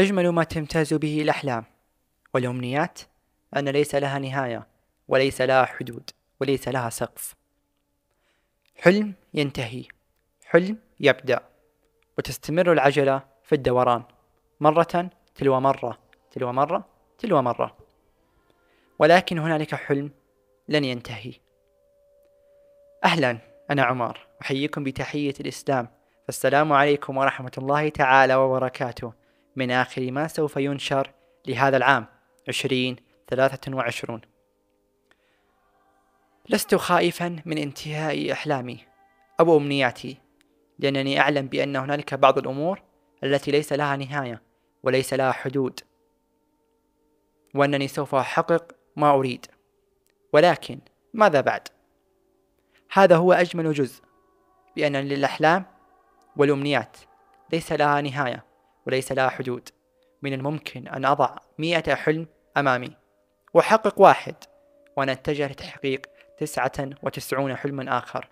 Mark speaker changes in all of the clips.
Speaker 1: أجمل ما تمتاز به الأحلام والأمنيات أن ليس لها نهاية وليس لها حدود وليس لها سقف. حلم ينتهي حلم يبدأ وتستمر العجلة في الدوران. مرة تلو مرة تلو مرة تلو مرة. ولكن هنالك حلم لن ينتهي. أهلا أنا عمر أحييكم بتحية الإسلام. فالسلام عليكم ورحمة الله تعالى وبركاته. من آخر ما سوف ينشر لهذا العام عشرين ثلاثة وعشرون. لست خائفا من انتهاء أحلامي. أو أمنياتي لأنني أعلم بأن هنالك بعض الأمور التي ليس لها نهاية وليس لها حدود وأنني سوف أحقق ما أريد. ولكن ماذا بعد؟ هذا هو أجمل جزء بأن للأحلام والأمنيات ليس لها نهاية. وليس لها حدود. من الممكن أن أضع مئة حلم أمامي. وأحقق واحد. وأنا أتجه لتحقيق تسعة وتسعون حلما آخر.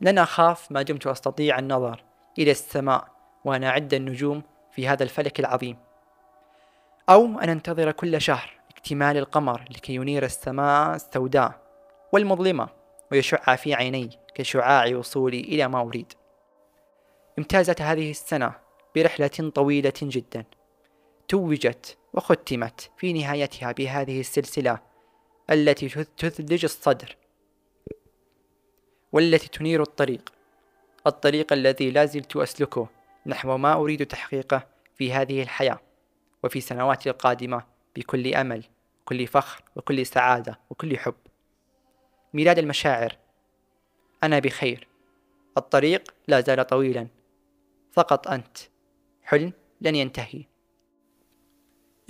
Speaker 1: لن أخاف ما دمت أستطيع النظر إلى السماء وأنا أعد النجوم في هذا الفلك العظيم. أو أن أنتظر كل شهر اكتمال القمر لكي ينير السماء السوداء والمظلمة ويشع في عيني كشعاع وصولي إلى ما أريد. امتازت هذه السنة برحلة طويلة جدا. توجت وختمت في نهايتها بهذه السلسلة التي تثلج الصدر والتي تنير الطريق. الطريق الذي لا زلت أسلكه نحو ما أريد تحقيقه في هذه الحياة وفي سنواتي القادمة بكل أمل كل فخر وكل سعادة وكل حب. ميلاد المشاعر أنا بخير. الطريق لا زال طويلا. فقط أنت. حلم لن ينتهي.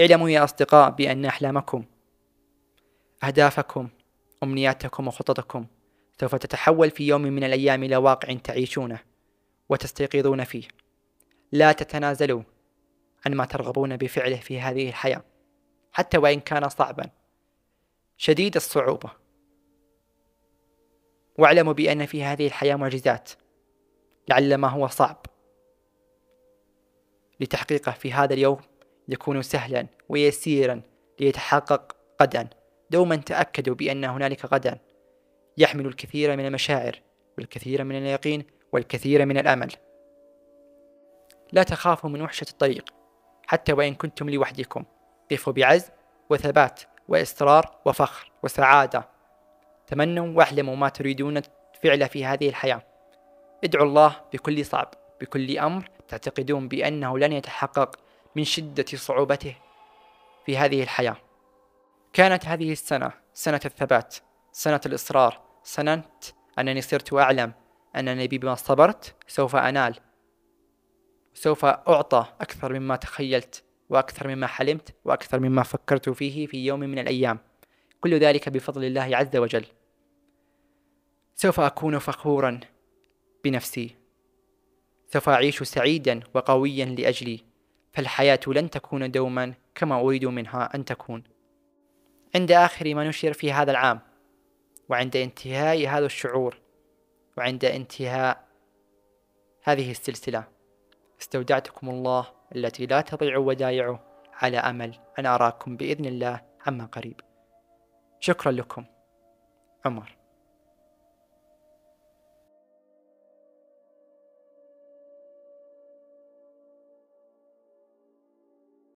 Speaker 1: اعلموا يا أصدقاء بأن أحلامكم أهدافكم أمنياتكم وخططكم سوف تتحول في يوم من الأيام إلى واقع تعيشونه وتستيقظون فيه. لا تتنازلوا عن ما ترغبون بفعله في هذه الحياة حتى وإن كان صعبا. شديد الصعوبة. واعلموا بأن في هذه الحياة معجزات لعل ما هو صعب. لتحقيقه في هذا اليوم يكون سهلا ويسيرا ليتحقق غدا. دوما تأكدوا بأن هنالك غدا. يحمل الكثير من المشاعر والكثير من اليقين والكثير من الأمل. لا تخافوا من وحشة الطريق حتى وإن كنتم لوحدكم. قفوا بعزم وثبات وإصرار وفخر وسعادة. تمنوا واحلموا ما تريدون فعله في هذه الحياة. ادعوا الله بكل صعب. بكل أمر تعتقدون بأنه لن يتحقق من شدة صعوبته في هذه الحياة. كانت هذه السنة سنة الثبات سنة الإصرار سنة أنني صرت أعلم أنني بما صبرت سوف أنال سوف أعطى أكثر مما تخيلت وأكثر مما حلمت وأكثر مما فكرت فيه في يوم من الأيام. كل ذلك بفضل الله عز وجل. سوف أكون فخورا بنفسي. سوف أعيش سعيدا وقويا لأجلي فالحياة لن تكون دوما كما أريد منها أن تكون. عند آخر ما نشر في هذا العام وعند انتهاء هذا الشعور وعند انتهاء هذه السلسلة استودعتكم الله التي لا تضيع ودائعه على أمل أن أراكم بإذن الله عما قريب. شكرا لكم عمر.